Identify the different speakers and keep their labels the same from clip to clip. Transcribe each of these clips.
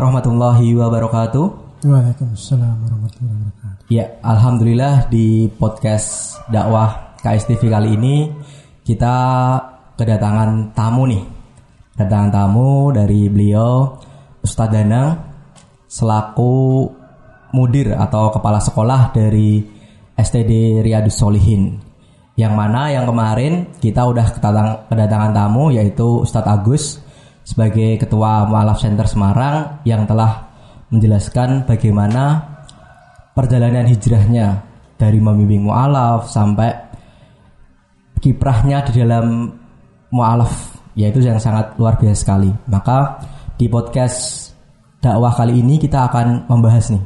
Speaker 1: warahmatullahi wabarakatuh.
Speaker 2: Waalaikumsalam warahmatullahi wabarakatuh.
Speaker 1: Ya, alhamdulillah di podcast dakwah KSTV kali ini kita kedatangan tamu nih. Kedatangan tamu dari beliau Ustadz Danang selaku mudir atau kepala sekolah dari STD Riyadus Solihin. Yang mana yang kemarin kita udah kedatang- kedatangan tamu yaitu Ustadz Agus sebagai ketua Mualaf Center Semarang yang telah menjelaskan bagaimana perjalanan hijrahnya dari membimbing mualaf sampai kiprahnya di dalam mualaf yaitu yang sangat luar biasa sekali. Maka di podcast dakwah kali ini kita akan membahas nih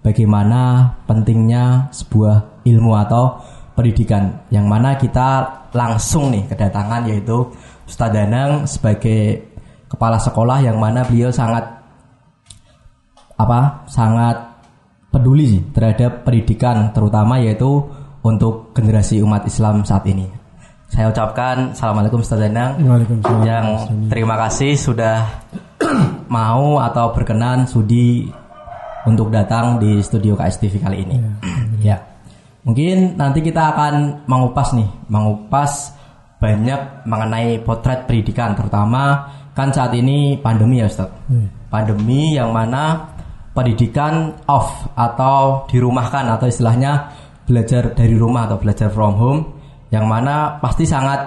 Speaker 1: bagaimana pentingnya sebuah ilmu atau pendidikan yang mana kita langsung nih kedatangan yaitu Ustadz Danang sebagai kepala sekolah yang mana beliau sangat apa sangat peduli terhadap pendidikan terutama yaitu untuk generasi umat Islam saat ini. Saya ucapkan assalamualaikum Ustaz Danang
Speaker 2: Waalaikumsalam.
Speaker 1: yang terima kasih sudah mau atau berkenan sudi untuk datang di studio KSTV kali ini. ya. Mungkin nanti kita akan mengupas nih, mengupas banyak mengenai potret pendidikan terutama kan saat ini pandemi ya Ustaz. Pandemi yang mana pendidikan off atau dirumahkan atau istilahnya belajar dari rumah atau belajar from home yang mana pasti sangat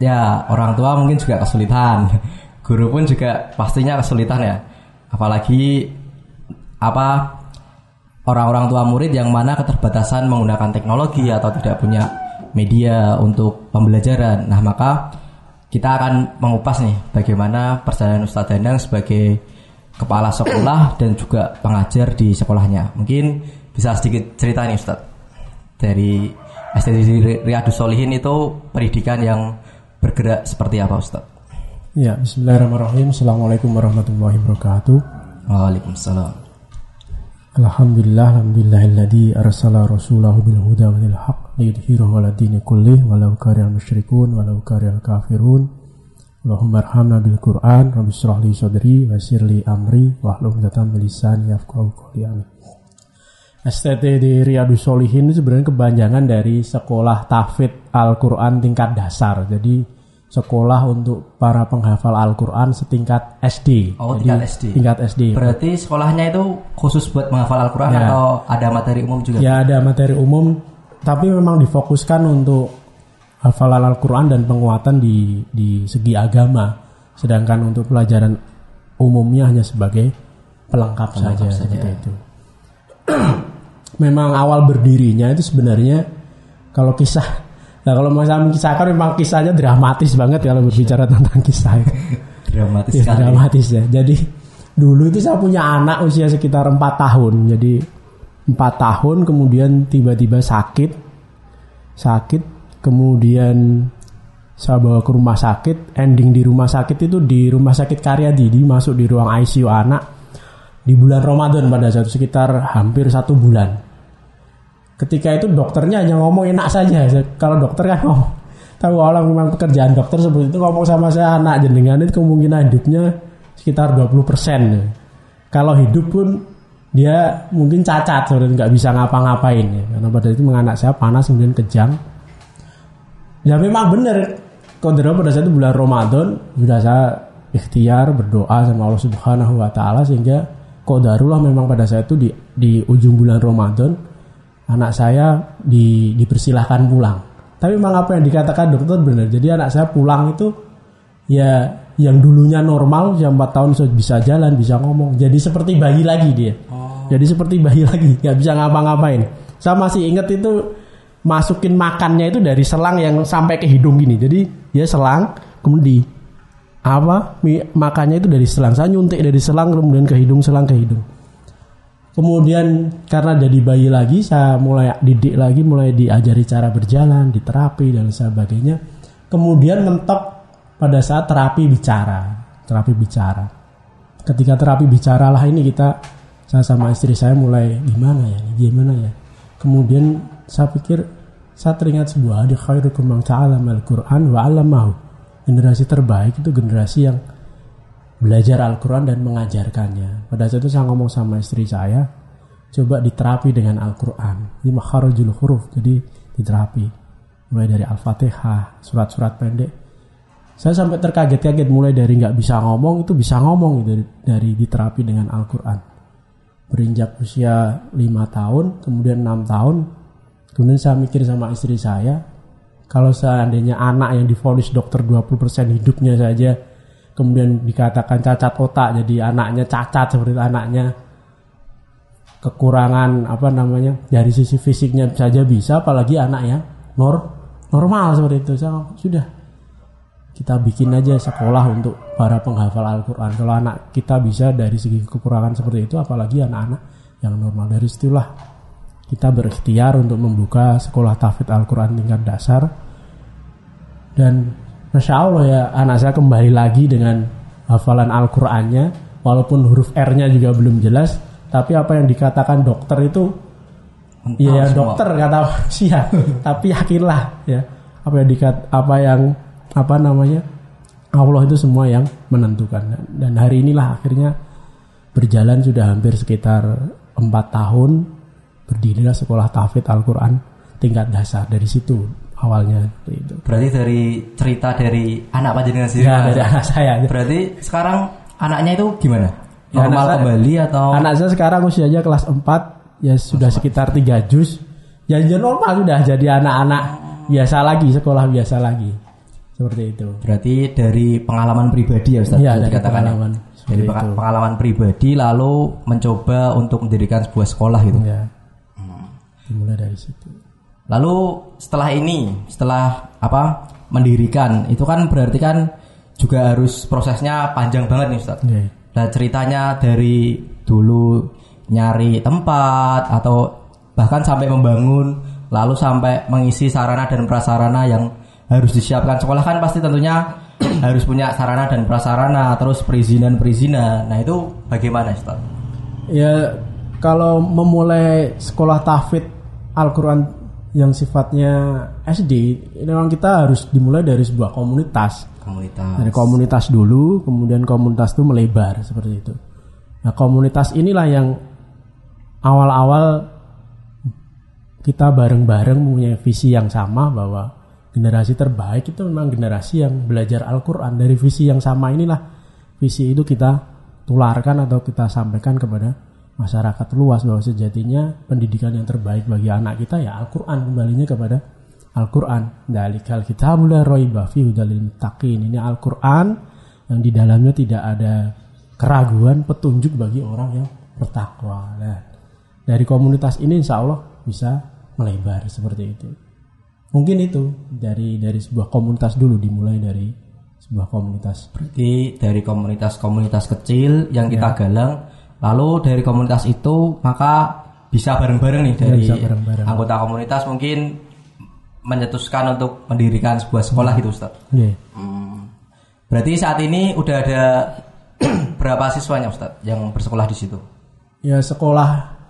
Speaker 1: ya orang tua mungkin juga kesulitan. Guru pun juga pastinya kesulitan ya. Apalagi apa orang-orang tua murid yang mana keterbatasan menggunakan teknologi atau tidak punya media untuk pembelajaran. Nah maka kita akan mengupas nih bagaimana perjalanan Ustadz Danang sebagai kepala sekolah dan juga pengajar di sekolahnya mungkin bisa sedikit cerita nih Ustadz dari STD Riyadus Solihin itu pendidikan yang bergerak seperti apa Ustaz?
Speaker 2: Ya, Bismillahirrahmanirrahim. Assalamualaikum warahmatullahi wabarakatuh.
Speaker 1: Waalaikumsalam.
Speaker 2: Alhamdulillah, alhamdulillahilladzi arsala rasulahu bil huda wa dinil haq liyudhhirahu 'ala dini kullih walau karihal musyrikun walau karihal kafirun. Allahumma arhamna bil Qur'an, rabbi shrah li sadri wa yassir li amri wa hlul 'uqdatam min lisani yafqahu qawli. Amin. STT di Riyadus Solihin sebenarnya kepanjangan dari sekolah tahfidz Al-Quran tingkat dasar. Jadi sekolah untuk para penghafal Al-Quran setingkat SD.
Speaker 1: Oh,
Speaker 2: Jadi,
Speaker 1: tingkat SD.
Speaker 2: Tingkat SD.
Speaker 1: Berarti sekolahnya itu khusus buat menghafal Al-Quran
Speaker 2: Ya.
Speaker 1: atau ada materi umum juga?
Speaker 2: Ya ada materi umum, tapi memang difokuskan untuk hafalan Al-Quran dan penguatan di, di segi agama. Sedangkan untuk pelajaran umumnya hanya sebagai pelengkap, saja,
Speaker 1: saja.
Speaker 2: seperti itu. memang awal berdirinya itu sebenarnya kalau kisah, nah kalau mau saya mengisahkan memang kisahnya dramatis banget kalau berbicara tentang kisah itu.
Speaker 1: Dramatis
Speaker 2: Ya,
Speaker 1: sekali.
Speaker 2: dramatis ya. Jadi dulu itu saya punya anak usia sekitar empat tahun. Jadi empat tahun kemudian tiba-tiba sakit, sakit, kemudian saya bawa ke rumah sakit. Ending di rumah sakit itu di rumah sakit Karyadi, di masuk di ruang ICU anak di bulan Ramadan pada saat itu sekitar hampir satu bulan. Ketika itu dokternya hanya ngomong enak saja. Kalau dokter kan ngomong, tahu orang memang pekerjaan dokter seperti itu ngomong sama saya anak jenengan itu kemungkinan hidupnya sekitar 20%. Kalau hidup pun dia mungkin cacat sebenarnya nggak bisa ngapa-ngapain. Karena pada itu menganak saya panas kemudian kejang. Ya memang benar. Kodera pada saat itu bulan Ramadan sudah saya ikhtiar berdoa sama Allah Subhanahu wa taala sehingga kodarullah memang pada saat itu di di ujung bulan Ramadan anak saya di, dipersilahkan pulang. Tapi memang apa yang dikatakan dokter benar. Jadi anak saya pulang itu ya yang dulunya normal yang 4 tahun sudah bisa jalan, bisa ngomong. Jadi seperti bayi lagi dia. Jadi seperti bayi lagi, nggak bisa ngapa-ngapain. Saya masih ingat itu masukin makannya itu dari selang yang sampai ke hidung gini. Jadi dia selang, kemudian di apa makannya itu dari selang. Saya nyuntik dari selang kemudian ke hidung, selang ke hidung. Kemudian karena jadi bayi lagi, saya mulai didik lagi, mulai diajari cara berjalan, diterapi dan sebagainya. Kemudian mentok pada saat terapi bicara, terapi bicara. Ketika terapi bicara lah ini kita, saya sama istri saya mulai gimana ya, gimana ya. Kemudian saya pikir saya teringat sebuah hadis khairukum man ta'allama al-Qur'an wa. Generasi terbaik itu generasi yang belajar Al-Quran dan mengajarkannya. Pada saat itu saya ngomong sama istri saya, coba diterapi dengan Al-Quran. Ini makharajul huruf, jadi diterapi. Mulai dari Al-Fatihah, surat-surat pendek. Saya sampai terkaget-kaget mulai dari nggak bisa ngomong itu bisa ngomong dari, dari diterapi dengan Al-Quran. Berinjak usia 5 tahun, kemudian 6 tahun, kemudian saya mikir sama istri saya, kalau seandainya anak yang difonis dokter 20% hidupnya saja kemudian dikatakan cacat otak jadi anaknya cacat seperti anaknya. Kekurangan apa namanya dari sisi fisiknya saja bisa apalagi anak yang nor normal seperti itu. Saya sudah kita bikin aja sekolah untuk para penghafal Al-Quran. Kalau anak kita bisa dari segi kekurangan seperti itu apalagi anak-anak yang normal. Dari situlah kita berikhtiar untuk membuka sekolah tafid Al-Quran tingkat dasar. Dan Masya Allah ya anak saya kembali lagi dengan hafalan Al-Qurannya walaupun huruf R-nya juga belum jelas tapi apa yang dikatakan dokter itu Iya ya, dokter kata manusia tapi yakinlah ya apa yang dikat apa yang apa namanya Allah itu semua yang menentukan. Dan hari inilah akhirnya berjalan sudah hampir sekitar empat tahun berdirilah sekolah tafid Al-Quran tingkat dasar. Dari situ awalnya itu.
Speaker 1: Berarti dari cerita dari anak panjenengan sendiri.
Speaker 2: Ya, dari anak saya.
Speaker 1: Berarti sekarang anaknya itu gimana? Ya, Normal saya, kembali atau
Speaker 2: Anak saya sekarang usianya kelas 4 ya sudah Mas, sekitar 3 juz. Ya, ya normal sudah jadi anak-anak biasa lagi, sekolah biasa lagi. Seperti itu.
Speaker 1: Berarti dari pengalaman pribadi ya Ustaz?
Speaker 2: Iya, dari ya? pengalaman.
Speaker 1: Dari itu. pengalaman pribadi lalu mencoba untuk mendirikan sebuah sekolah gitu.
Speaker 2: Ya. Hmm. Dimulai dari situ.
Speaker 1: Lalu setelah ini, setelah apa mendirikan, itu kan berarti kan juga harus prosesnya panjang banget nih Ustaz. Yeah. Nah ceritanya dari dulu nyari tempat atau bahkan sampai membangun, lalu sampai mengisi sarana dan prasarana yang harus disiapkan sekolah kan pasti tentunya harus punya sarana dan prasarana, terus perizinan perizinan. Nah itu bagaimana Ustaz?
Speaker 2: Ya kalau memulai sekolah tafid Al-Quran yang sifatnya SD, memang kita harus dimulai dari sebuah komunitas.
Speaker 1: Komunitas.
Speaker 2: Dari komunitas dulu, kemudian komunitas itu melebar seperti itu. Nah, komunitas inilah yang awal-awal kita bareng-bareng punya visi yang sama bahwa generasi terbaik itu memang generasi yang belajar Al-Quran dari visi yang sama inilah visi itu kita tularkan atau kita sampaikan kepada masyarakat luas bahwa sejatinya pendidikan yang terbaik bagi anak kita ya Al-Quran kembalinya kepada Al-Quran. Dalikal kitabul raiba fi hudalil muttaqin. Ini Al-Quran yang di dalamnya tidak ada keraguan petunjuk bagi orang yang bertakwa. Nah, dari komunitas ini insya Allah bisa melebar seperti itu. Mungkin itu dari dari sebuah komunitas dulu dimulai dari sebuah komunitas.
Speaker 1: Berarti dari komunitas-komunitas kecil yang kita ya. galang Lalu dari komunitas itu maka bisa bareng-bareng nih dari ya, bareng -bareng. anggota komunitas mungkin menyetuskan untuk mendirikan sebuah sekolah gitu Ustaz. Yeah. Hmm. Berarti saat ini udah ada berapa siswanya Ustaz yang bersekolah di situ?
Speaker 2: Ya sekolah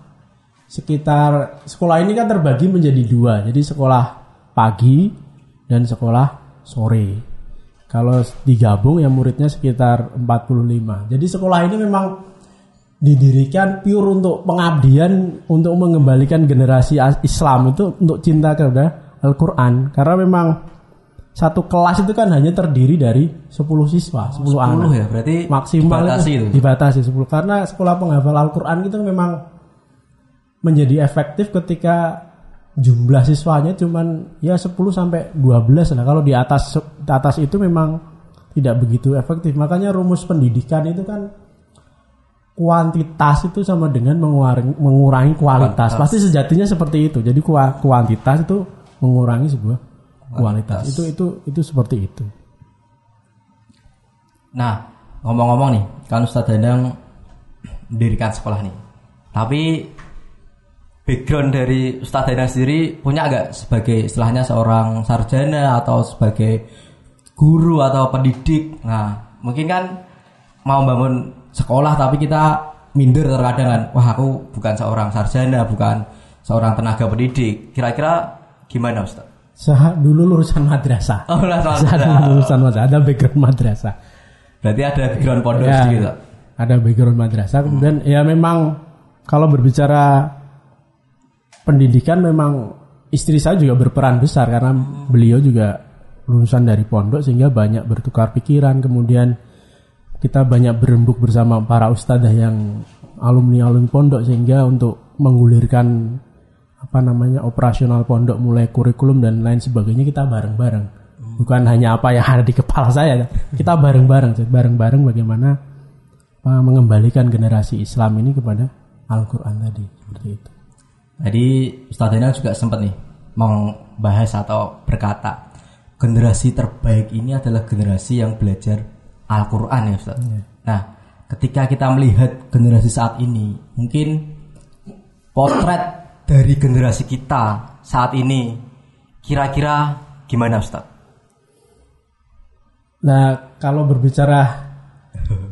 Speaker 2: sekitar sekolah ini kan terbagi menjadi dua. Jadi sekolah pagi dan sekolah sore. Kalau digabung ya muridnya sekitar 45. Jadi sekolah ini memang didirikan pure untuk pengabdian untuk mengembalikan generasi Islam itu untuk cinta kepada Al-Qur'an karena memang satu kelas itu kan hanya terdiri dari 10 siswa, 10, 10 anak.
Speaker 1: ya, berarti
Speaker 2: maksimal dibatasi itu, itu. dibatasi 10 karena sekolah penghafal Al-Qur'an itu memang menjadi efektif ketika jumlah siswanya cuman ya 10 sampai 12 lah. Kalau di atas di atas itu memang tidak begitu efektif. Makanya rumus pendidikan itu kan kuantitas itu sama dengan mengurangi, mengurangi kualitas. kualitas. Pasti sejatinya seperti itu. Jadi kuantitas itu mengurangi sebuah kualitas. kualitas. Itu itu itu seperti itu.
Speaker 1: Nah, ngomong-ngomong nih, kan Ustadz Dandang mendirikan sekolah nih. Tapi background dari Ustadz Dandang sendiri punya agak sebagai istilahnya seorang sarjana atau sebagai guru atau pendidik. Nah, mungkin kan mau bangun sekolah tapi kita minder terkadang kan wah aku bukan seorang sarjana bukan seorang tenaga pendidik kira-kira gimana Ustaz?
Speaker 2: Saya dulu lulusan madrasah.
Speaker 1: Oh, lulusan
Speaker 2: madrasah. lulusan madrasah. Ada background madrasah.
Speaker 1: Berarti ada background pondok
Speaker 2: Ya,
Speaker 1: sedikit, Pak.
Speaker 2: ada background madrasah kemudian ya memang kalau berbicara pendidikan memang istri saya juga berperan besar karena beliau juga lulusan dari pondok sehingga banyak bertukar pikiran kemudian kita banyak berembuk bersama para ustadzah yang alumni alumni pondok sehingga untuk menggulirkan apa namanya operasional pondok mulai kurikulum dan lain sebagainya kita bareng-bareng. Bukan hanya apa yang ada di kepala saya kita bareng-bareng. Bareng-bareng bagaimana mengembalikan generasi Islam ini kepada Al-Quran tadi. Seperti itu.
Speaker 1: Tadi Ustadz Zainal juga sempat nih membahas atau berkata generasi terbaik ini adalah generasi yang belajar Al-Quran ya Ustadz. Nah, ketika kita melihat generasi saat ini, mungkin potret dari generasi kita saat ini kira-kira gimana Ustadz?
Speaker 2: Nah, kalau berbicara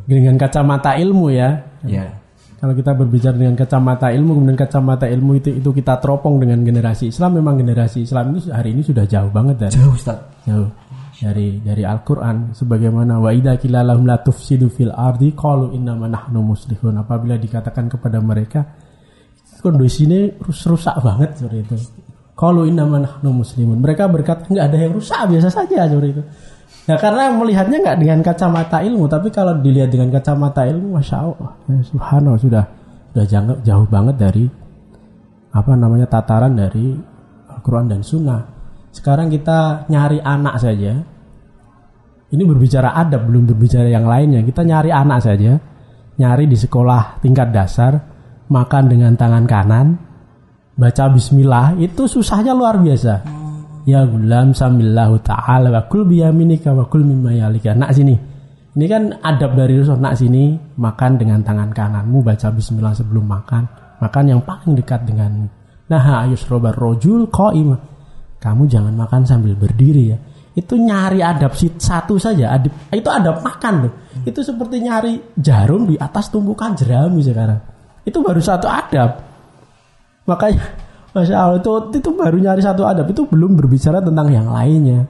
Speaker 2: dengan kacamata ilmu ya,
Speaker 1: Ya,
Speaker 2: kalau kita berbicara dengan kacamata ilmu, kemudian kacamata ilmu itu itu kita teropong dengan generasi Islam, memang generasi Islam ini hari ini sudah jauh banget dari
Speaker 1: jauh Ustadz.
Speaker 2: jauh dari dari Al-Qur'an sebagaimana wa idza qila lahum la tufsidu fil ardi qalu innama nahnu muslihun. Apabila dikatakan kepada mereka kondisi ini rus- rusak banget seperti itu. Qalu innama nahnu muslimun. Mereka berkata nggak ada yang rusak biasa saja seperti itu. Nah karena melihatnya nggak dengan kacamata ilmu, tapi kalau dilihat dengan kacamata ilmu, masya Allah, ya, subhanallah sudah sudah jauh, jauh banget dari apa namanya tataran dari Al-Quran dan Sunnah. Sekarang kita nyari anak saja. Ini berbicara adab, belum berbicara yang lainnya. Kita nyari anak saja, nyari di sekolah tingkat dasar, makan dengan tangan kanan, baca Bismillah, itu susahnya luar biasa. Ya gulam samillahu ta'ala wa kul biyaminika wa kul mimma yalika. Nak sini. Ini kan adab dari Rasul. Nak sini makan dengan tangan kananmu baca bismillah sebelum makan. Makan yang paling dekat denganmu. Nah, ayus robar rojul qaima. Kamu jangan makan sambil berdiri ya. Itu nyari adab satu saja. Adab, itu adab makan loh. Itu seperti nyari jarum di atas tumpukan jerami sekarang. Itu baru satu adab. Makanya Masya Allah itu, itu baru nyari satu adab itu belum berbicara tentang yang lainnya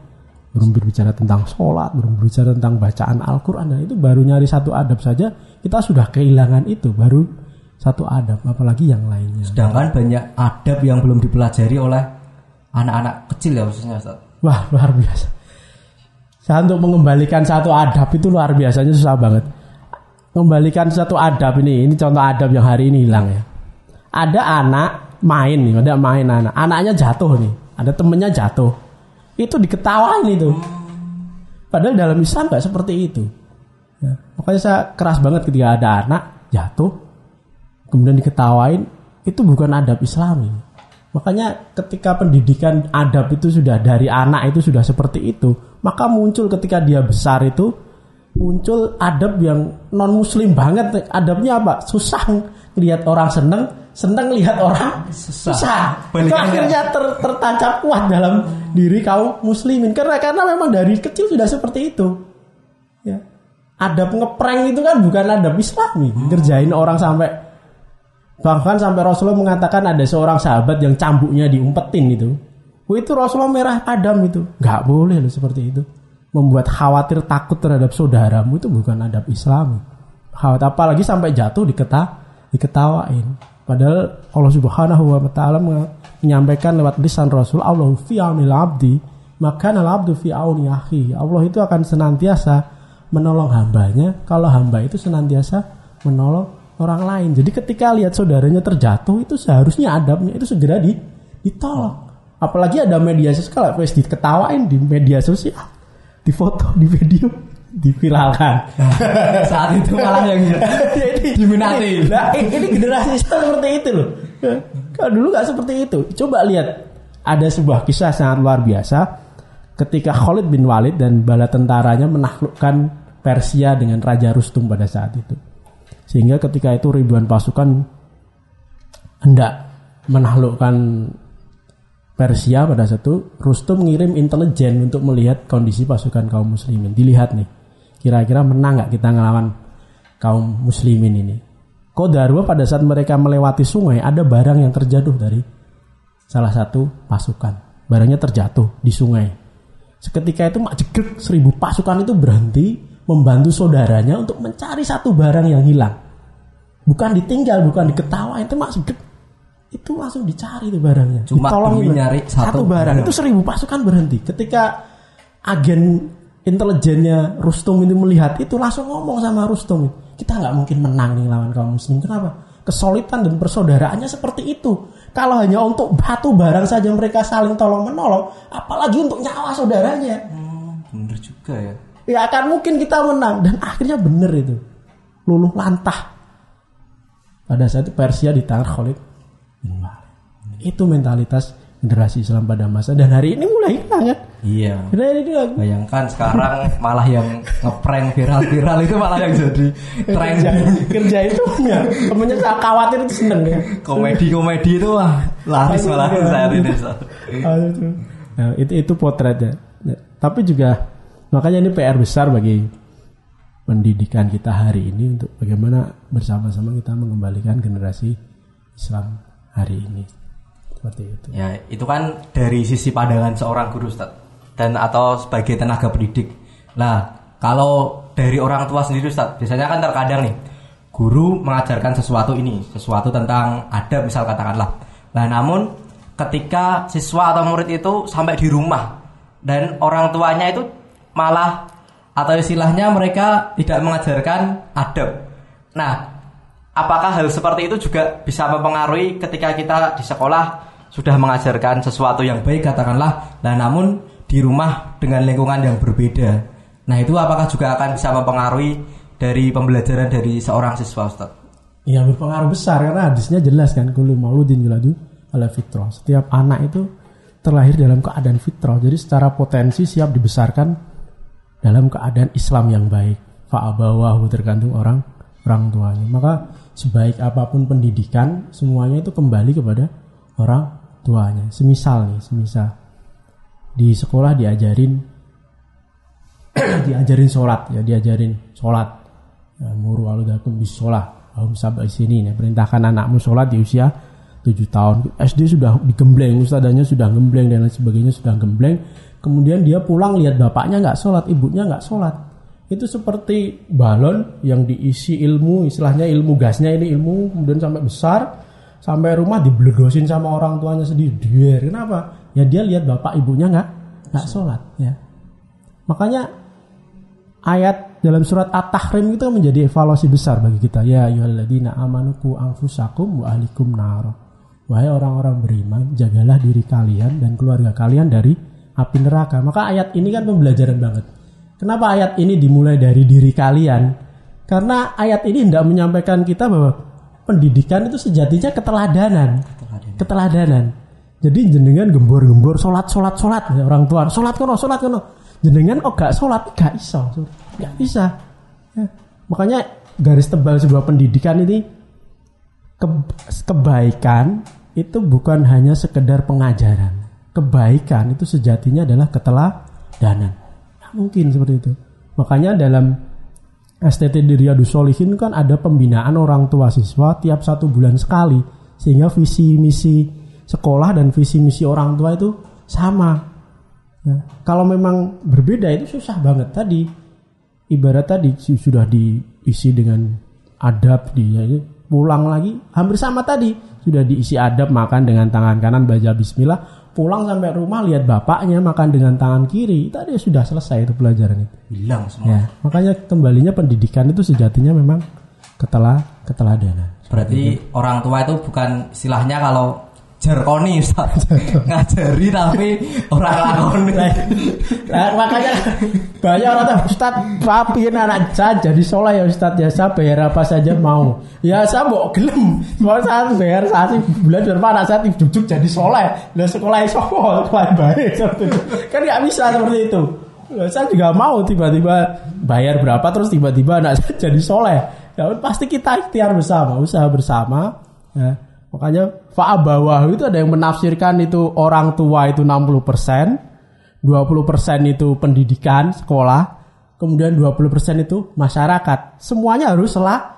Speaker 2: belum berbicara tentang sholat belum berbicara tentang bacaan Al-Quran nah, itu baru nyari satu adab saja kita sudah kehilangan itu baru satu adab apalagi yang lainnya
Speaker 1: Sedangkan banyak adab yang belum dipelajari oleh anak-anak kecil ya khususnya Ustadz.
Speaker 2: wah luar biasa. Saya untuk mengembalikan satu adab itu luar biasanya susah banget. Mengembalikan satu adab ini ini contoh adab yang hari ini hilang ya. Ada anak main nih ada main anak. Anaknya jatuh nih ada temennya jatuh. Itu diketawain itu. Padahal dalam Islam nggak seperti itu. Ya, makanya saya keras banget ketika ada anak jatuh kemudian diketawain itu bukan adab Islami makanya ketika pendidikan adab itu sudah dari anak itu sudah seperti itu maka muncul ketika dia besar itu muncul adab yang non muslim banget. Adabnya apa? Susah lihat orang seneng seneng lihat orang
Speaker 1: Susah.
Speaker 2: susah, Itu akhirnya ter- tertancap kuat dalam diri kaum muslimin. Karena karena memang dari kecil sudah seperti itu. Ya. Adab ngeprank itu kan bukan adab islami. Ngerjain orang sampai bahkan sampai Rasulullah mengatakan ada seorang sahabat yang cambuknya diumpetin itu. Wah, itu Rasulullah merah padam itu. Nggak boleh loh seperti itu. Membuat khawatir takut terhadap saudaramu itu bukan adab islami khawatir apalagi sampai jatuh diketa diketawain. Padahal Allah subhanahu wa ta'ala menyampaikan lewat lisan Rasul Allah fi abdi maka abdu fi auni akhi. Allah itu akan senantiasa menolong hambanya. Kalau hamba itu senantiasa menolong orang lain jadi ketika lihat saudaranya terjatuh itu seharusnya adabnya itu segera di, ditolong apalagi ada media sosial kalau diketawain di media sosial di foto di video diviralkan
Speaker 1: Saat itu malah yang
Speaker 2: Jadi,
Speaker 1: Diminati.
Speaker 2: ini- Nah, ini generasi seperti itu loh. Kalau dulu nggak seperti itu. Coba lihat ada sebuah kisah sangat luar biasa ketika Khalid bin Walid dan bala tentaranya menaklukkan Persia dengan Raja Rustum pada saat itu. Sehingga ketika itu ribuan pasukan hendak menaklukkan Persia pada saat itu Rustum mengirim intelijen untuk melihat kondisi pasukan kaum muslimin. Dilihat nih, kira-kira menang nggak kita ngelawan kaum muslimin ini. Kodarwa pada saat mereka melewati sungai ada barang yang terjatuh dari salah satu pasukan. Barangnya terjatuh di sungai. Seketika itu mak seribu pasukan itu berhenti membantu saudaranya untuk mencari satu barang yang hilang. Bukan ditinggal, bukan diketawain, itu maksud itu langsung dicari itu barangnya.
Speaker 1: Cuma demi nyari satu
Speaker 2: barang.
Speaker 1: barang.
Speaker 2: Itu seribu pasukan berhenti. Ketika agen intelijennya Rustum itu melihat itu langsung ngomong sama Rustum, kita nggak mungkin menang nih lawan kaum muslim. Kenapa? Kesulitan dan persaudaraannya seperti itu. Kalau hanya untuk batu barang saja mereka saling tolong menolong, apalagi untuk nyawa saudaranya.
Speaker 1: Hmm, bener juga ya.
Speaker 2: Ya akan mungkin kita menang dan akhirnya bener itu. Luluh lantah. Pada saat itu Persia di tangan Khalid bin Walid. Itu mentalitas generasi Islam pada masa dan hari ini mulai hilang kan.
Speaker 1: Iya.
Speaker 2: Ini dia
Speaker 1: Bayangkan sekarang malah yang ngeprank viral-viral itu malah yang jadi
Speaker 2: kerja,
Speaker 1: trending.
Speaker 2: kerja itu ya. Temennya saya khawatir itu seneng ya.
Speaker 1: Komedi-komedi itu wah laris malah saat ini.
Speaker 2: Ah, itu. Nah, itu itu potretnya. Ya, Tapi juga makanya ini PR besar bagi pendidikan kita hari ini untuk bagaimana bersama-sama kita mengembalikan generasi Islam hari ini. Seperti itu.
Speaker 1: Ya, itu kan dari sisi pandangan seorang guru Ustaz dan atau sebagai tenaga pendidik. Nah, kalau dari orang tua sendiri Ustaz, biasanya kan terkadang nih guru mengajarkan sesuatu ini, sesuatu tentang adab misal katakanlah. Nah, namun ketika siswa atau murid itu sampai di rumah dan orang tuanya itu malah atau istilahnya mereka tidak mengajarkan adab. Nah, apakah hal seperti itu juga bisa mempengaruhi ketika kita di sekolah sudah mengajarkan sesuatu yang baik katakanlah, nah namun di rumah dengan lingkungan yang berbeda. Nah, itu apakah juga akan bisa mempengaruhi dari pembelajaran dari seorang siswa Ustaz?
Speaker 2: Ya berpengaruh besar karena hadisnya jelas kan kullu mauludin yuladu ala fitrah. Setiap anak itu terlahir dalam keadaan fitrah. Jadi secara potensi siap dibesarkan dalam keadaan Islam yang baik. Fa'abawahu tergantung orang orang tuanya. Maka sebaik apa pun pendidikan semuanya itu kembali kepada orang tuanya. Semisal nih, semisal di sekolah diajarin diajarin sholat ya diajarin sholat ya, muru aludakum bis sholat Ahum sabak sini ya perintahkan anakmu sholat di usia 7 tahun SD sudah digembleng ustadanya sudah gembleng dan lain sebagainya sudah gembleng kemudian dia pulang lihat bapaknya nggak sholat ibunya nggak sholat itu seperti balon yang diisi ilmu istilahnya ilmu gasnya ini ilmu kemudian sampai besar sampai rumah dibledosin sama orang tuanya sendiri Dier. kenapa ya dia lihat bapak ibunya nggak nggak sholat ya makanya ayat dalam surat At-Tahrim itu menjadi evaluasi besar bagi kita. Ya ayyuhalladzina amanu qu anfusakum wa ahlikum nar. Wahai orang-orang beriman, jagalah diri kalian dan keluarga kalian dari api neraka. Maka ayat ini kan pembelajaran banget. Kenapa ayat ini dimulai dari diri kalian? Karena ayat ini tidak menyampaikan kita bahwa pendidikan itu sejatinya keteladanan. Keteladanan. Jadi jenengan gembor-gembor sholat sholat sholat ya, orang tua sholat kono sholat kono jenengan oh gak sholat gak iso gak bisa Ya. makanya garis tebal sebuah pendidikan ini ke- kebaikan itu bukan hanya sekedar pengajaran kebaikan itu sejatinya adalah keteladanan. Nggak mungkin seperti itu. Makanya dalam STT di Solihin kan ada pembinaan orang tua siswa tiap satu bulan sekali. Sehingga visi misi sekolah dan visi misi orang tua itu sama. Ya, kalau memang berbeda itu susah banget. Tadi. Ibarat tadi su- sudah diisi dengan adab dia itu pulang lagi. Hampir sama tadi. Sudah diisi adab makan dengan tangan kanan baca bismillah pulang sampai rumah lihat bapaknya makan dengan tangan kiri tadi sudah selesai itu pelajaran itu.
Speaker 1: Hilang semua.
Speaker 2: ya makanya kembalinya pendidikan itu sejatinya memang ketelah keteladanan.
Speaker 1: Berarti orang tua itu bukan istilahnya kalau jarkoni Ustaz. ngajari tapi orang lakoni.
Speaker 2: Nah, makanya banyak orang tuh Ustad papiin anak saya jadi soleh ya Ustad ya saya bayar apa saja mau. Ya saya mau gelem. Mau saya bayar satu bulan berapa anak saya duduk jadi soleh. Lah sekolah sopo sekolah baik itu kan nggak bisa seperti itu. Saya juga mau tiba-tiba bayar berapa terus tiba-tiba anak saya jadi soleh. Ya pasti kita ikhtiar bersama usaha bersama. Ya makanya fa'abawah itu ada yang menafsirkan itu orang tua itu 60 20% itu pendidikan sekolah, kemudian 20% itu masyarakat. Semuanya harus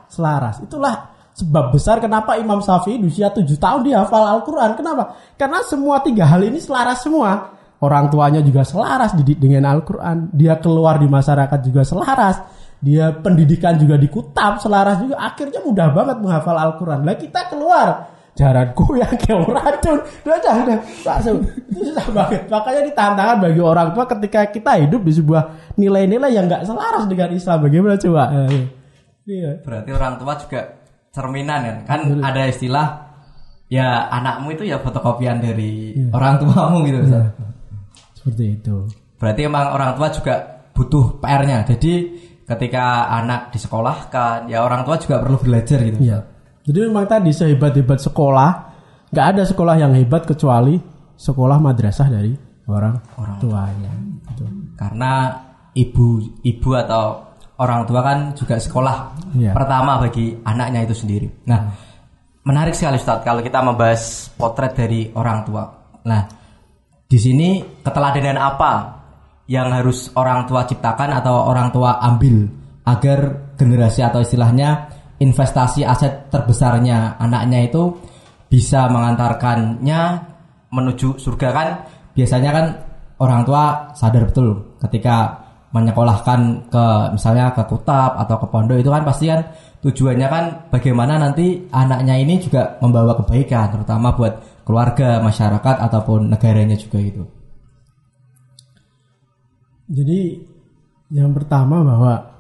Speaker 2: selaras. Itulah sebab besar kenapa Imam Syafi'i di usia 7 tahun dia hafal Al-Quran. Kenapa? Karena semua tiga hal ini selaras semua. Orang tuanya juga selaras didik dengan Al-Quran. Dia keluar di masyarakat juga selaras. dia pendidikan juga di kutab selaras juga akhirnya mudah banget menghafal Al-Quran lah kita keluar jaranku yang kayak racun udah udah udah langsung itu susah banget makanya ini tantangan bagi orang tua ketika kita hidup di sebuah nilai-nilai yang nggak selaras dengan Islam bagaimana coba Eh, iya
Speaker 1: Berarti orang tua juga cerminan kan? Kan ada istilah ya anakmu itu ya fotokopian dari orang tuamu gitu. Ustaz.
Speaker 2: seperti itu
Speaker 1: Berarti emang orang tua juga butuh PR-nya. Jadi ketika anak disekolahkan, ya orang tua juga perlu belajar gitu.
Speaker 2: Iya. Jadi memang tadi sehebat-hebat sekolah, nggak ada sekolah yang hebat kecuali sekolah madrasah dari orang, orang tuanya. Gitu.
Speaker 1: Karena ibu ibu atau orang tua kan juga sekolah
Speaker 2: Iya.
Speaker 1: pertama bagi anaknya itu sendiri. Nah, menarik sekali Ustaz kalau kita membahas potret dari orang tua. Nah, di sini keteladanan apa yang harus orang tua ciptakan atau orang tua ambil agar generasi atau istilahnya investasi aset terbesarnya. Anaknya itu bisa mengantarkannya menuju surga kan? Biasanya kan orang tua sadar betul ketika menyekolahkan ke misalnya ke kutab atau ke pondok itu kan pasti kan tujuannya kan bagaimana nanti anaknya ini juga membawa kebaikan terutama buat keluarga masyarakat ataupun negaranya juga gitu.
Speaker 2: Jadi yang pertama bahwa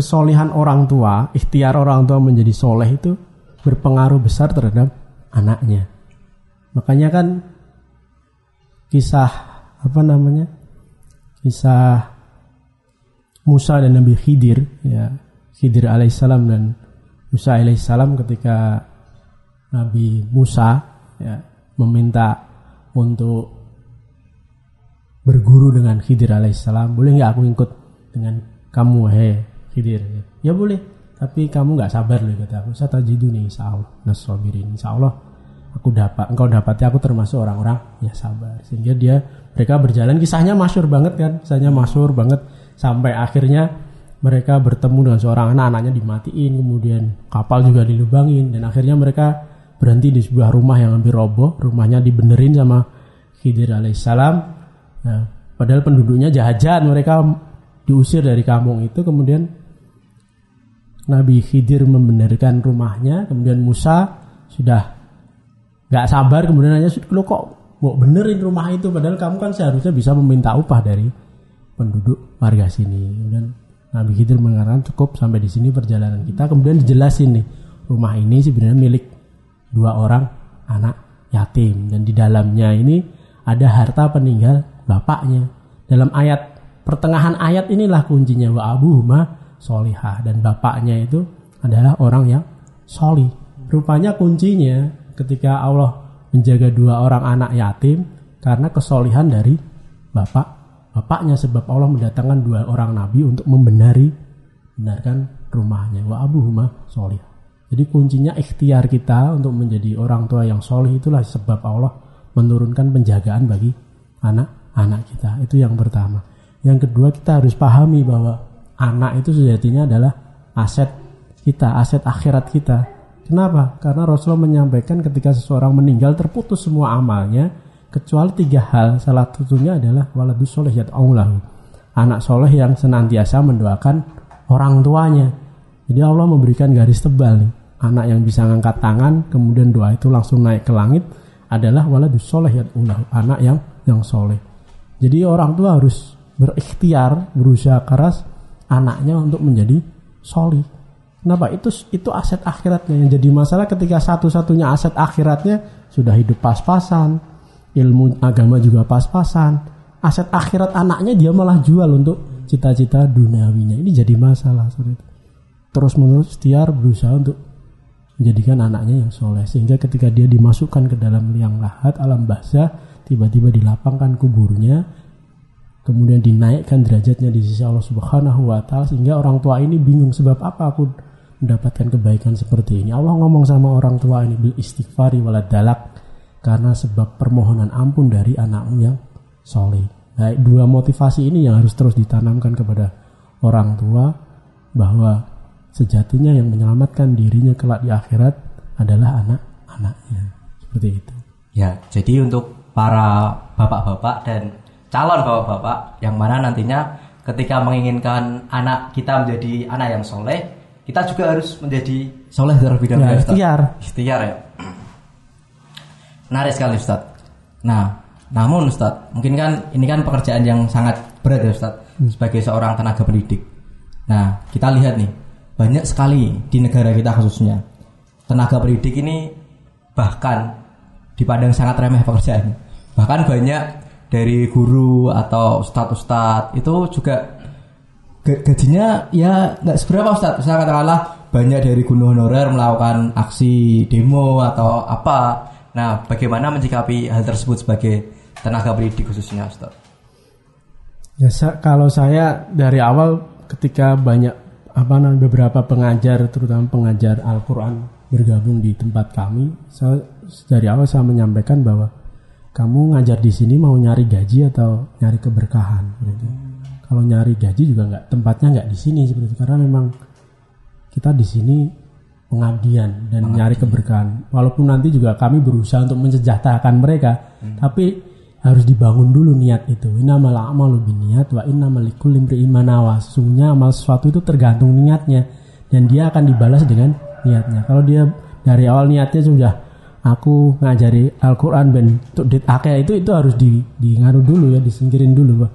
Speaker 2: kesolihan orang tua, ikhtiar orang tua menjadi soleh itu berpengaruh besar terhadap anaknya. Makanya kan kisah apa namanya? Kisah Musa dan Nabi Khidir ya. Khidir alaihissalam dan Musa alaihissalam ketika Nabi Musa ya meminta untuk berguru dengan Khidir alaihissalam boleh nggak aku ikut dengan kamu hei Khidir ya boleh tapi kamu nggak sabar loh kata aku. Satajiduni insya Allah. Nasobirin insya Allah. Aku dapat engkau dapati aku termasuk orang-orang ya sabar. Sehingga dia mereka berjalan. Kisahnya masyur banget kan? Kisahnya masyur banget. Sampai akhirnya mereka bertemu dengan seorang anak. Anaknya dimatiin kemudian kapal juga dilubangin. Dan akhirnya mereka berhenti di sebuah rumah yang hampir roboh. Rumahnya dibenerin sama Khidir alaihissalam. Nah, padahal penduduknya jahat-jahat. Mereka diusir dari kampung itu kemudian Nabi Khidir membenarkan rumahnya kemudian Musa sudah nggak sabar kemudian nanya lo kok mau benerin rumah itu? Padahal kamu kan seharusnya bisa meminta upah dari penduduk warga sini. Kemudian Nabi Khidir mengatakan cukup sampai di sini perjalanan kita. Kemudian dijelasin nih rumah ini sebenarnya milik dua orang anak yatim. Dan di dalamnya ini ada harta peninggal bapaknya. Dalam ayat pertengahan ayat inilah kuncinya wa abuhuma solihah dan bapaknya itu adalah orang yang soli. Rupanya kuncinya ketika Allah menjaga dua orang anak yatim karena kesolihan dari bapak bapaknya sebab Allah mendatangkan dua orang nabi untuk membenari benarkan rumahnya wa abuhuma solihah. Jadi kuncinya ikhtiar kita untuk menjadi orang tua yang solih itulah sebab Allah menurunkan penjagaan bagi anak-anak kita. Itu yang pertama. Yang kedua kita harus pahami bahwa anak itu sejatinya adalah aset kita, aset akhirat kita. Kenapa? Karena Rasulullah menyampaikan ketika seseorang meninggal terputus semua amalnya kecuali tiga hal. Salah satunya adalah waladus soleh Allah. Anak soleh yang senantiasa mendoakan orang tuanya. Jadi Allah memberikan garis tebal nih. Anak yang bisa ngangkat tangan, kemudian doa itu langsung naik ke langit adalah waladus soleh Allah. Anak yang yang soleh. Jadi orang tua harus berikhtiar, berusaha keras anaknya untuk menjadi solih. Kenapa? Itu itu aset akhiratnya yang jadi masalah ketika satu-satunya aset akhiratnya sudah hidup pas-pasan, ilmu agama juga pas-pasan, aset akhirat anaknya dia malah jual untuk cita-cita duniawinya. Ini jadi masalah seperti itu. Terus menerus tiar berusaha untuk menjadikan anaknya yang soleh sehingga ketika dia dimasukkan ke dalam liang lahat alam bahasa tiba-tiba dilapangkan kuburnya kemudian dinaikkan derajatnya di sisi Allah Subhanahu wa taala sehingga orang tua ini bingung sebab apa aku mendapatkan kebaikan seperti ini. Allah ngomong sama orang tua ini bil istighfari waladalak karena sebab permohonan ampun dari anakmu yang soleh. Nah, dua motivasi ini yang harus terus ditanamkan kepada orang tua bahwa sejatinya yang menyelamatkan dirinya kelak di akhirat adalah anak-anaknya. Seperti itu.
Speaker 1: Ya, jadi untuk para bapak-bapak dan calon bapak-bapak yang mana nantinya ketika menginginkan anak kita menjadi anak yang soleh, kita juga harus menjadi soleh terlebih dahulu.
Speaker 2: Ya, ikhtiar.
Speaker 1: Ikhtiar ya. Menarik sekali Ustaz. Nah, namun Ustaz, mungkin kan ini kan pekerjaan yang sangat berat ya Ustaz sebagai seorang tenaga pendidik. Nah, kita lihat nih, banyak sekali di negara kita khususnya tenaga pendidik ini bahkan dipandang sangat remeh pekerjaannya. Bahkan banyak dari guru atau ustadz-ustadz itu juga ga- gajinya ya nggak seberapa ustadz. Misalnya katakanlah banyak dari guru honorer melakukan aksi demo atau apa. Nah, bagaimana menyikapi hal tersebut sebagai tenaga pendidik khususnya ustadz?
Speaker 2: Ya sa- kalau saya dari awal ketika banyak apa namanya beberapa pengajar terutama pengajar Al-Qur'an bergabung di tempat kami, saya dari awal saya menyampaikan bahwa kamu ngajar di sini mau nyari gaji atau nyari keberkahan gitu. Kalau nyari gaji juga nggak tempatnya nggak di sini seperti itu karena memang kita di sini pengabdian dan nyari keberkahan. Walaupun nanti juga kami berusaha untuk mensejahterakan mereka, tapi harus dibangun dulu niat itu. Innamal a'malu niat wa innamal likulli imri'in ma nawa. Sesungguhnya amal sesuatu itu tergantung niatnya dan dia akan dibalas dengan niatnya. Kalau dia dari awal niatnya sudah aku ngajari Al-Qur'an ben untuk dit itu itu harus di di dulu ya, disingkirin dulu, Pak.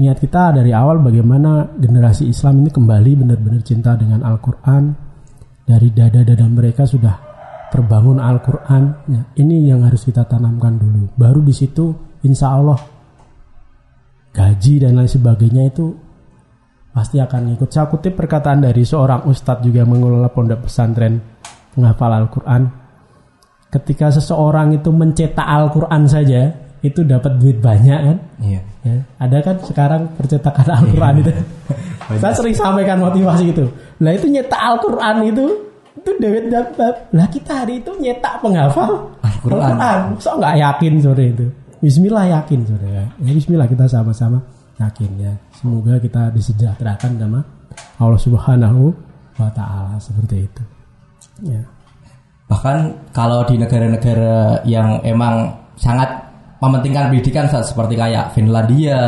Speaker 2: Niat kita dari awal bagaimana generasi Islam ini kembali benar-benar cinta dengan Al-Quran. Dari dada-dada mereka sudah terbangun Al-Quran. Ya, ini yang harus kita tanamkan dulu. Baru di situ insya Allah gaji dan lain sebagainya itu pasti akan ikut saya kutip perkataan dari seorang ustadz juga mengelola pondok pesantren penghafal Al-Quran ketika seseorang itu mencetak Al-Quran saja itu dapat duit banyak kan
Speaker 1: Iya.
Speaker 2: Ya, ada kan sekarang percetakan Al-Quran itu. Saya sering sampaikan motivasi itu. Lah itu nyetak Al-Quran itu itu duit dapat. Lah kita hari itu nyetak penghafal
Speaker 1: Al-Quran.
Speaker 2: Al-Quran. So nggak yakin sore itu. Bismillah yakin sore ya. ya Bismillah kita sama-sama yakin ya. Semoga kita disejahterakan sama Allah Subhanahu wa taala seperti itu. Ya.
Speaker 1: Bahkan kalau di negara-negara yang emang sangat mementingkan pendidikan seperti kayak Finlandia,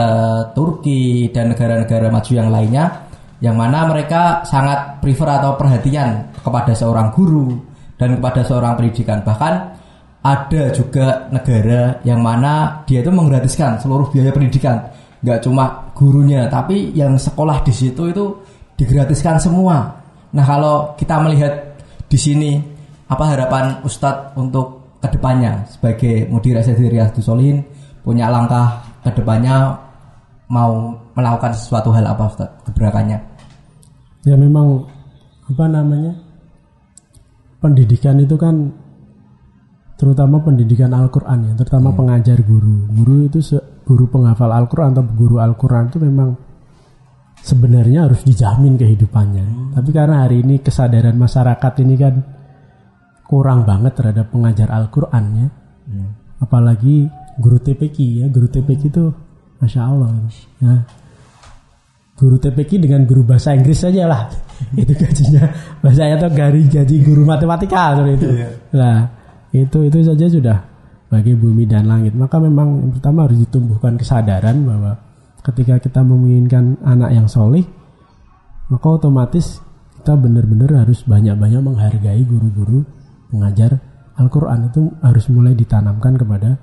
Speaker 1: Turki dan negara-negara maju yang lainnya yang mana mereka sangat prefer atau perhatian kepada seorang guru dan kepada seorang pendidikan. Bahkan ada juga negara yang mana dia itu menggratiskan seluruh biaya pendidikan, nggak cuma gurunya, tapi yang sekolah di situ itu digratiskan semua. Nah kalau kita melihat di sini apa harapan Ustadz untuk ke depannya sebagai mudir SDI Riyadus Solihin punya langkah ke depannya mau melakukan sesuatu hal apa Ustadz gebrakannya?
Speaker 2: ya memang apa namanya pendidikan itu kan terutama pendidikan Al-Quran ya terutama pengajar guru. Guru itu guru penghafal Al-Quran atau guru Al-Quran itu memang sebenarnya harus dijamin kehidupannya. Tapi karena hari ini kesadaran masyarakat ini kan kurang banget terhadap pengajar Al-Quran ya apalagi guru TPQ ya. Guru TPQ itu masya Allah. Ya. Guru TPQ dengan guru bahasa Inggris saja lah. Itu gajinya. Bahasanya atau gaji gaji guru matematika seperti itu. Nah itu itu saja sudah bagi bumi dan langit. Maka memang yang pertama harus ditumbuhkan kesadaran bahwa ketika kita menginginkan anak yang solih maka otomatis kita benar-benar harus banyak-banyak menghargai guru-guru pengajar Al-Quran itu harus mulai ditanamkan kepada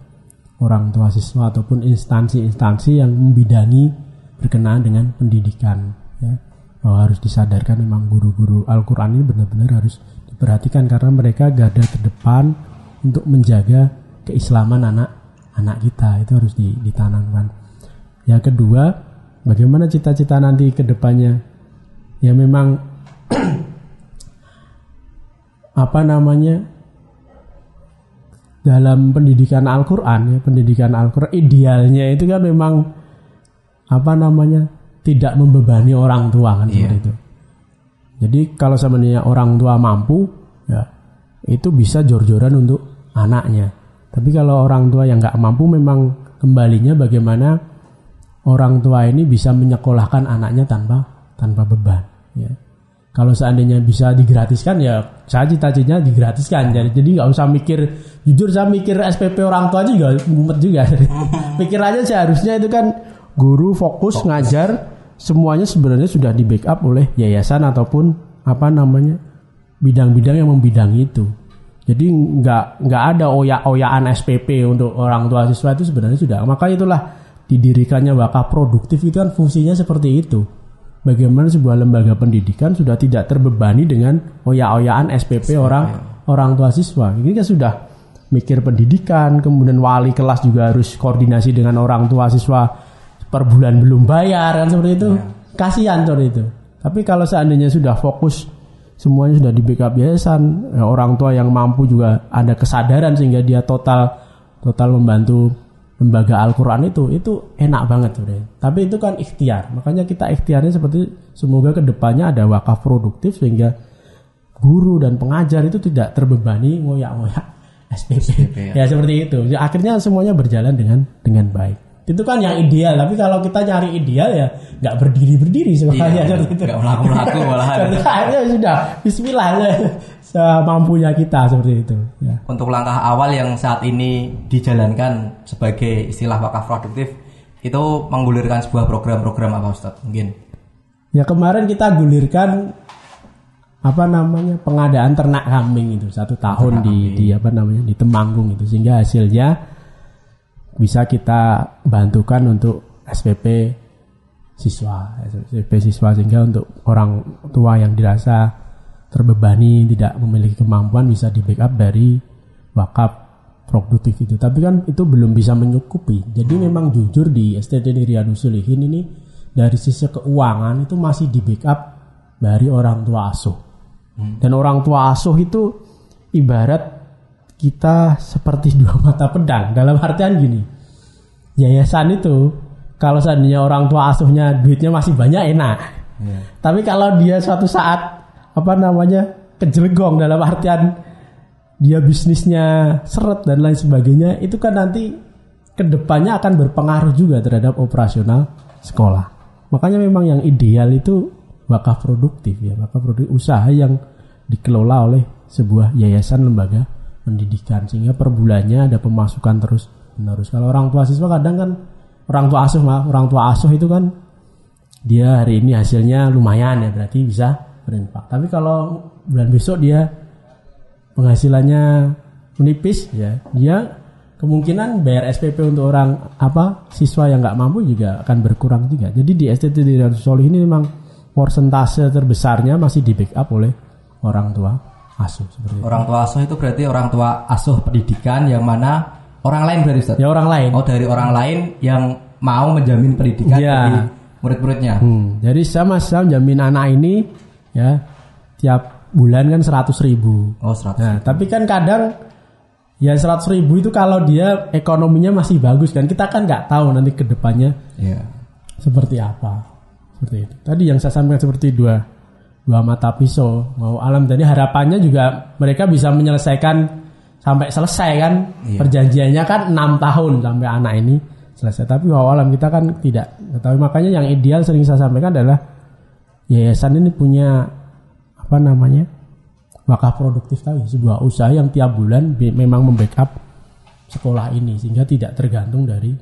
Speaker 2: orang tua siswa ataupun instansi-instansi yang membidangi berkenaan dengan pendidikan ya. Bahwa harus disadarkan memang guru-guru Al-Quran ini benar-benar harus diperhatikan karena mereka garda terdepan untuk menjaga keislaman anak-anak kita. Itu harus di- ditanamkan. Yang kedua bagaimana cita-cita nanti ke depannya? Ya memang apa namanya dalam pendidikan Al-Quran ya pendidikan Al-Quran idealnya itu kan memang apa namanya tidak membebani orang tua kan seperti itu. Jadi kalau sebenarnya orang tua mampu ya itu bisa jor-joran untuk anaknya. Tapi kalau orang tua yang nggak mampu memang kembalinya bagaimana orang tua ini bisa menyekolahkan anaknya tanpa tanpa beban ya kalau seandainya bisa digratiskan ya saya cita-citanya digratiskan jadi jadi nggak usah mikir jujur saya mikir SPP orang tua aja juga mumet juga pikirannya seharusnya itu kan guru fokus, ngajar semuanya sebenarnya sudah di backup oleh yayasan ataupun apa namanya bidang-bidang yang membidangi itu. Jadi nggak nggak ada oya-oyaan SPP untuk orang tua siswa itu sebenarnya sudah. Maka itulah didirikannya wakaf produktif itu kan fungsinya seperti itu. Bagaimana sebuah lembaga pendidikan sudah tidak terbebani dengan oya-oyaan SPP orang orang tua siswa. Ini kan sudah mikir pendidikan, kemudian wali kelas juga harus koordinasi dengan orang tua siswa per bulan belum bayar kan seperti itu. Kasihan seperti itu. Tapi kalau seandainya sudah fokus semuanya sudah di backup yayasan, ya, orang tua yang mampu juga ada kesadaran sehingga dia total total membantu lembaga Al-Quran itu itu enak banget sebenarnya. Tapi itu kan ikhtiar. Makanya kita ikhtiarnya seperti semoga ke depannya ada wakaf produktif sehingga guru dan pengajar itu tidak terbebani ngoyak-ngoyak SPP.
Speaker 1: SPP,
Speaker 2: ya. seperti itu. Ya, akhirnya semuanya berjalan dengan dengan baik. Itu kan yang ideal. Tapi kalau kita nyari ideal ya nggak berdiri berdiri sebenarnya
Speaker 1: Iya,
Speaker 2: seperti itu.
Speaker 1: nggak melaku-laku malahan.
Speaker 2: Akhirnya sudah Bismillah ya. semampunya kita seperti itu. Ya.
Speaker 1: Untuk langkah awal yang saat ini dijalankan sebagai istilah wakaf produktif itu menggulirkan sebuah program-program apa Ustadz? Mungkin.
Speaker 2: Ya kemarin kita gulirkan apa namanya pengadaan ternak kambing itu satu tahun
Speaker 1: Ternak
Speaker 2: di
Speaker 1: kambing.
Speaker 2: di apa namanya di Temanggung itu sehingga hasilnya bisa kita bantukan untuk SPP siswa SPP siswa sehingga untuk orang tua yang dirasa terbebani tidak memiliki kemampuan bisa di backup dari wakaf produktif itu. Tapi kan itu belum bisa mencukupi. Jadi memang jujur di STT Riyadus Solihin ini dari sisi keuangan itu masih di backup dari orang tua asuh. Dan orang tua asuh itu ibarat kita seperti dua mata pedang. Dalam artian gini yayasan itu kalau seandainya orang tua asuhnya duitnya masih banyak enak.
Speaker 1: Iya.
Speaker 2: tapi kalau dia suatu saat apa namanya kejelegong dalam artian dia bisnisnya seret dan lain sebagainya itu kan nanti ke depannya akan berpengaruh juga terhadap operasional sekolah. Makanya memang yang ideal itu wakaf produktif ya wakaf produktif usaha yang dikelola oleh sebuah yayasan lembaga pendidikan. Sehingga per bulannya ada pemasukan terus menerus. Kalau orang tua siswa kadang kan orang tua asuh maaf orang tua asuh itu kan dia hari ini hasilnya lumayan ya berarti bisa berinfak. Tapi kalau bulan besok dia penghasilannya menipis ya dia kemungkinan bayar SPP untuk orang apa siswa yang nggak mampu juga akan berkurang juga. Jadi di STT di Solih ini memang persentase terbesarnya masih di backup oleh orang tua asuh seperti itu.
Speaker 1: Orang tua asuh itu berarti orang tua asuh pendidikan yang mana orang lain berarti Ustadz?
Speaker 2: ya orang lain
Speaker 1: Oh dari orang lain yang mau menjamin pendidikan
Speaker 2: Iya.
Speaker 1: bagi murid-muridnya.
Speaker 2: Hmm, jadi sama sama jamin anak ini ya tiap bulan kan 100 ribu
Speaker 1: Oh 100.
Speaker 2: Nah, tapi kan kadang ya 100 ribu itu kalau dia ekonominya masih bagus kan kita kan nggak tahu nanti ke depannya
Speaker 1: Iya.
Speaker 2: seperti apa seperti itu. Tadi yang saya sampaikan seperti dua dua mata pisau. Mau alam. Tadi harapannya juga mereka bisa menyelesaikan sampai selesai kan.
Speaker 1: Iya.
Speaker 2: perjanjiannya kan enam tahun sampai anak ini selesai. Tapi wow alam kita kan tidak tapi makanya yang ideal sering saya sampaikan adalah yayasan ini punya apa namanya wakaf produktif tadi. Sebuah usaha yang tiap bulan memang membackup sekolah ini. Sehingga tidak tergantung dari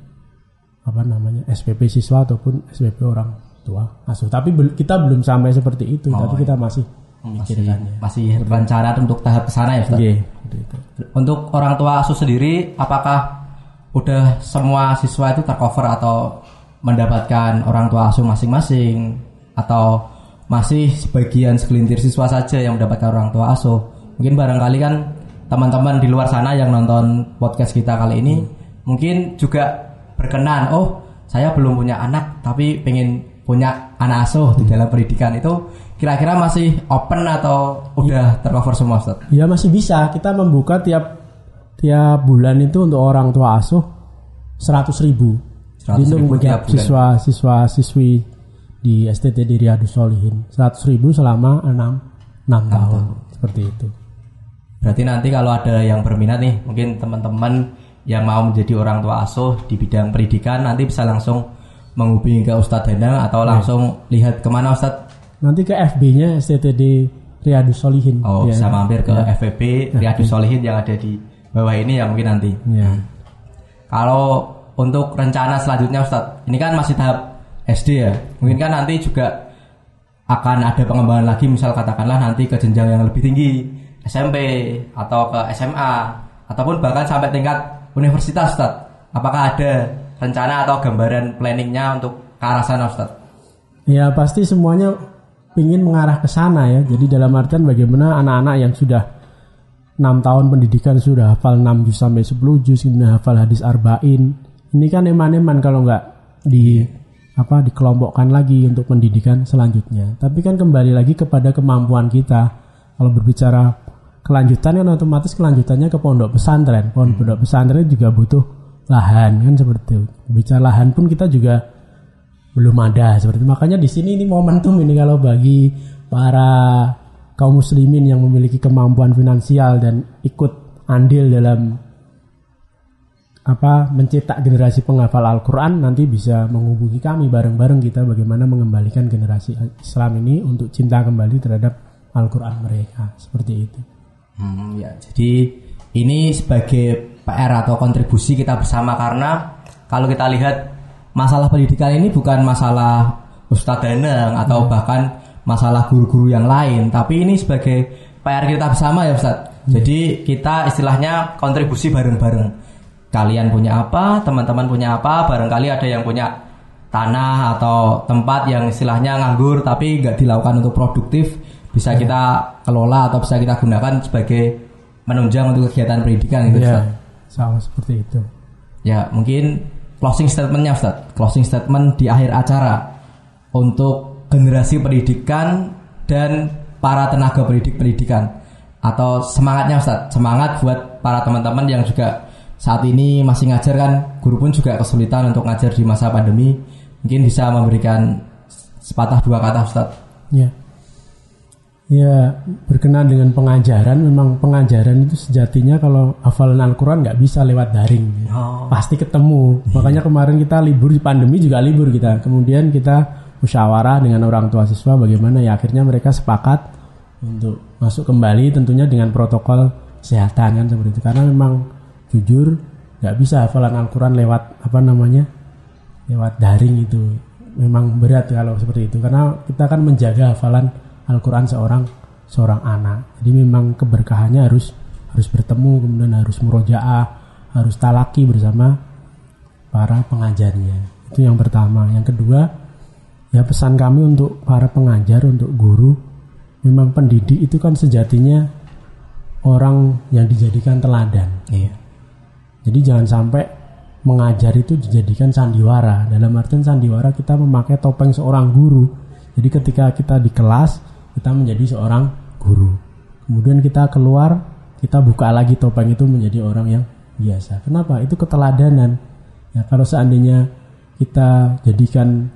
Speaker 2: apa namanya SPP siswa ataupun SPP orang tua asuh tapi bel- kita belum sampai seperti itu
Speaker 1: Oh,
Speaker 2: tapi kita masih
Speaker 1: Masih
Speaker 2: memikirkannya
Speaker 1: masih rencana untuk tahap ke sana ya?
Speaker 2: Iya, seperti itu.
Speaker 1: Untuk orang tua asuh sendiri, apakah udah semua siswa itu tercover atau mendapatkan orang tua asuh masing-masing atau masih sebagian segelintir siswa saja yang mendapatkan orang tua asuh? Mungkin barangkali kan teman-teman di luar sana yang nonton podcast kita kali ini mungkin juga berkenan, oh saya belum punya anak tapi pengen punya anak asuh di dalam pendidikan itu kira-kira masih open atau udah tercover semua Ustaz?
Speaker 2: ya masih bisa. Kita membuka tiap tiap bulan itu untuk orang tua asuh 100 ribu.
Speaker 1: 100.000
Speaker 2: Jadi untuk
Speaker 1: tiap
Speaker 2: menjawab
Speaker 1: bulan.
Speaker 2: siswa siswa siswi di STT di Riyadus Solihin 100 ribu selama 6 6 tahun. Seperti itu.
Speaker 1: Berarti nanti kalau ada yang berminat nih, mungkin teman-teman yang mau menjadi orang tua asuh di bidang pendidikan nanti bisa langsung menghubungi ke Ustadz Danang atau
Speaker 2: Iya.
Speaker 1: langsung lihat ke mana Ustadz?
Speaker 2: nanti ke FB-nya STTD Riyadus Solihin
Speaker 1: Oh
Speaker 2: Ya.
Speaker 1: bisa mampir ke FVP Riyadus Solihin yang ada di bawah ini ya mungkin nanti.
Speaker 2: ya
Speaker 1: Kalau untuk rencana selanjutnya Ustadz, ini kan masih tahap SD ya. Mungkin kan nanti juga akan ada pengembangan lagi misal katakanlah nanti ke jenjang yang lebih tinggi SMP atau ke SMA ataupun bahkan sampai tingkat universitas Ustaz. Apakah ada rencana atau gambaran planningnya untuk ke arah sana Ustaz?
Speaker 2: Ya pasti semuanya ingin mengarah ke sana ya. Jadi dalam artian bagaimana anak-anak yang sudah 6 tahun pendidikan sudah hafal 6 juz sampai 10 juz, kemudian hafal hadis arba'in. Ini kan eman-eman kalau nggak di apa dikelompokkan lagi untuk pendidikan selanjutnya. Tapi kan kembali lagi kepada kemampuan kita. Kalau berbicara kelanjutan kan otomatis kelanjutannya ke pondok pesantren. Pondok pesantren juga butuh lahan kan seperti itu. Bicara lahan pun kita juga belum ada seperti itu. makanya di sini ini momentum ini kalau bagi para kaum muslimin yang memiliki kemampuan finansial dan ikut andil dalam apa mencetak generasi penghafal Al-Qur'an nanti bisa menghubungi kami bareng-bareng kita bagaimana mengembalikan generasi Islam ini untuk cinta kembali terhadap Al-Qur'an mereka seperti itu.
Speaker 1: Hmm, ya, jadi ini sebagai PR atau kontribusi kita bersama karena kalau kita lihat masalah pendidikan ini bukan masalah Ustadz Danang atau bahkan masalah guru-guru yang lain, tapi ini sebagai PR kita bersama ya Ustadz. Jadi kita istilahnya kontribusi bareng-bareng. Kalian punya apa, teman-teman punya apa, barangkali ada yang punya tanah atau tempat yang istilahnya nganggur tapi nggak dilakukan untuk produktif bisa kita kelola atau bisa kita gunakan sebagai menunjang untuk kegiatan pendidikan gitu
Speaker 2: Ya,
Speaker 1: Ustaz.
Speaker 2: Sama seperti itu.
Speaker 1: Ya mungkin closing statementnya Ustaz. Closing statement di akhir acara Untuk generasi pendidikan Dan para tenaga pendidik pendidikan Atau semangatnya Ustaz. Semangat buat para teman-teman yang juga Saat ini masih ngajar kan. Guru pun juga kesulitan untuk ngajar di masa pandemi. Mungkin bisa memberikan Sepatah dua kata Ustaz.
Speaker 2: Ya. Ya, berkenaan dengan pengajaran, memang pengajaran itu sejatinya kalau hafalan Al-Quran nggak bisa lewat daring.
Speaker 1: Oh.
Speaker 2: Pasti ketemu. Makanya kemarin kita libur di pandemi juga libur kita. Kemudian kita musyawarah dengan orang tua siswa bagaimana ya akhirnya mereka sepakat untuk masuk kembali tentunya dengan protokol kesehatan kan seperti itu. Karena memang jujur nggak bisa hafalan Al-Quran lewat apa namanya lewat daring itu memang berat kalau seperti itu karena kita kan menjaga hafalan Al-Quran seorang seorang anak. Jadi memang keberkahannya harus harus bertemu kemudian harus murojaah harus talaki bersama para pengajarnya. Itu yang pertama. Yang kedua ya pesan kami untuk para pengajar untuk guru memang pendidik itu kan sejatinya orang yang dijadikan teladan.
Speaker 1: Iya.
Speaker 2: Jadi jangan sampai mengajar itu dijadikan sandiwara. Dalam artian sandiwara kita memakai topeng seorang guru. Jadi ketika kita di kelas kita menjadi seorang guru. Kemudian kita keluar kita buka lagi topeng itu menjadi orang yang biasa. Kenapa? Itu keteladanan. Ya kalau seandainya kita jadikan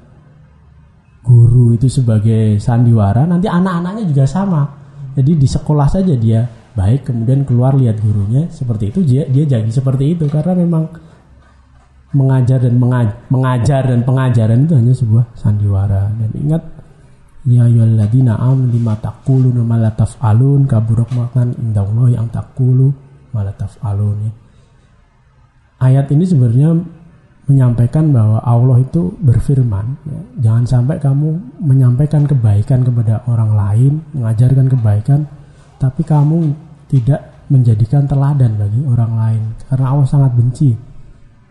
Speaker 2: guru itu sebagai sandiwara, nanti anak-anaknya juga sama. Jadi di sekolah saja dia baik, kemudian keluar lihat gurunya seperti itu dia dia jadi seperti itu karena memang mengajar dan mengajar, mengajar dan pengajaran itu hanya sebuah sandiwara dan ingat ya ayyuhalladzina amanu lima taquluna ma la taf'alun kaburuk makan indallahi yang taqulu ma la taf'alun ya. Ayat ini sebenarnya menyampaikan bahwa Allah itu berfirman ya, jangan sampai kamu menyampaikan kebaikan kepada orang lain mengajarkan kebaikan tapi kamu tidak menjadikan teladan bagi orang lain karena Allah sangat benci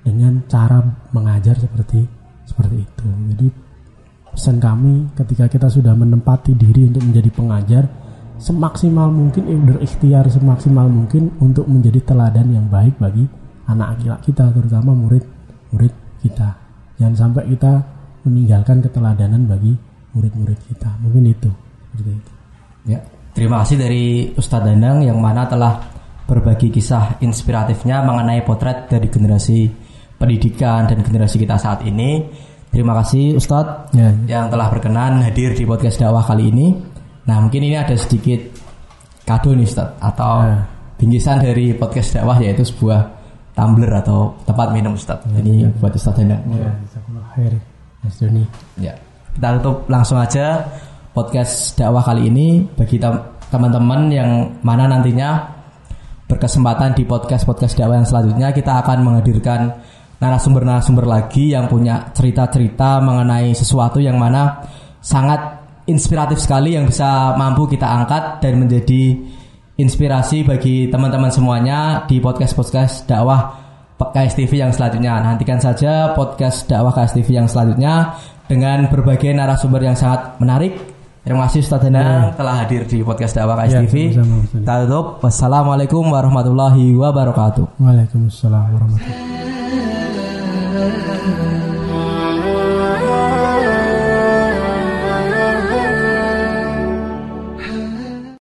Speaker 2: dengan cara mengajar seperti seperti itu. Jadi pesan kami ketika kita sudah menempati diri untuk menjadi pengajar semaksimal mungkin berikhtiar semaksimal mungkin untuk menjadi teladan yang baik bagi anak kita terutama murid-murid kita. Jangan sampai kita meninggalkan keteladanan bagi murid-murid kita. Mungkin itu itu.
Speaker 1: Ya, terima kasih dari Ustadz Danang yang mana telah berbagi kisah inspiratifnya mengenai potret dari generasi pendidikan dan generasi kita saat ini. Terima kasih Ustadz
Speaker 2: Ya.
Speaker 1: yang telah berkenan hadir di podcast dakwah kali ini. Nah mungkin ini ada sedikit kado nih Ustadz atau
Speaker 2: Ya.
Speaker 1: bingkisan dari podcast dakwah yaitu sebuah tumbler atau tempat minum Ustadz. Ini buat Ustadz Danang.
Speaker 2: Ya. Mas Doni.
Speaker 1: Ya, kita tutup langsung aja podcast dakwah kali ini bagi tem- teman-teman yang mana nantinya berkesempatan di podcast podcast dakwah yang selanjutnya kita akan menghadirkan narasumber-narasumber lagi yang punya cerita-cerita mengenai sesuatu yang mana sangat inspiratif sekali yang bisa mampu kita angkat dan menjadi inspirasi bagi teman-teman semuanya di podcast-podcast dakwah KS TV yang selanjutnya. Nantikan saja podcast dakwah KS TV yang selanjutnya dengan berbagai narasumber yang sangat menarik. Terima kasih Ustaz Danang telah hadir di podcast dakwah KS
Speaker 2: Ya,
Speaker 1: TV. Kita tutup. Wassalamualaikum warahmatullahi wabarakatuh.
Speaker 2: Waalaikumsalam warahmatullahi love.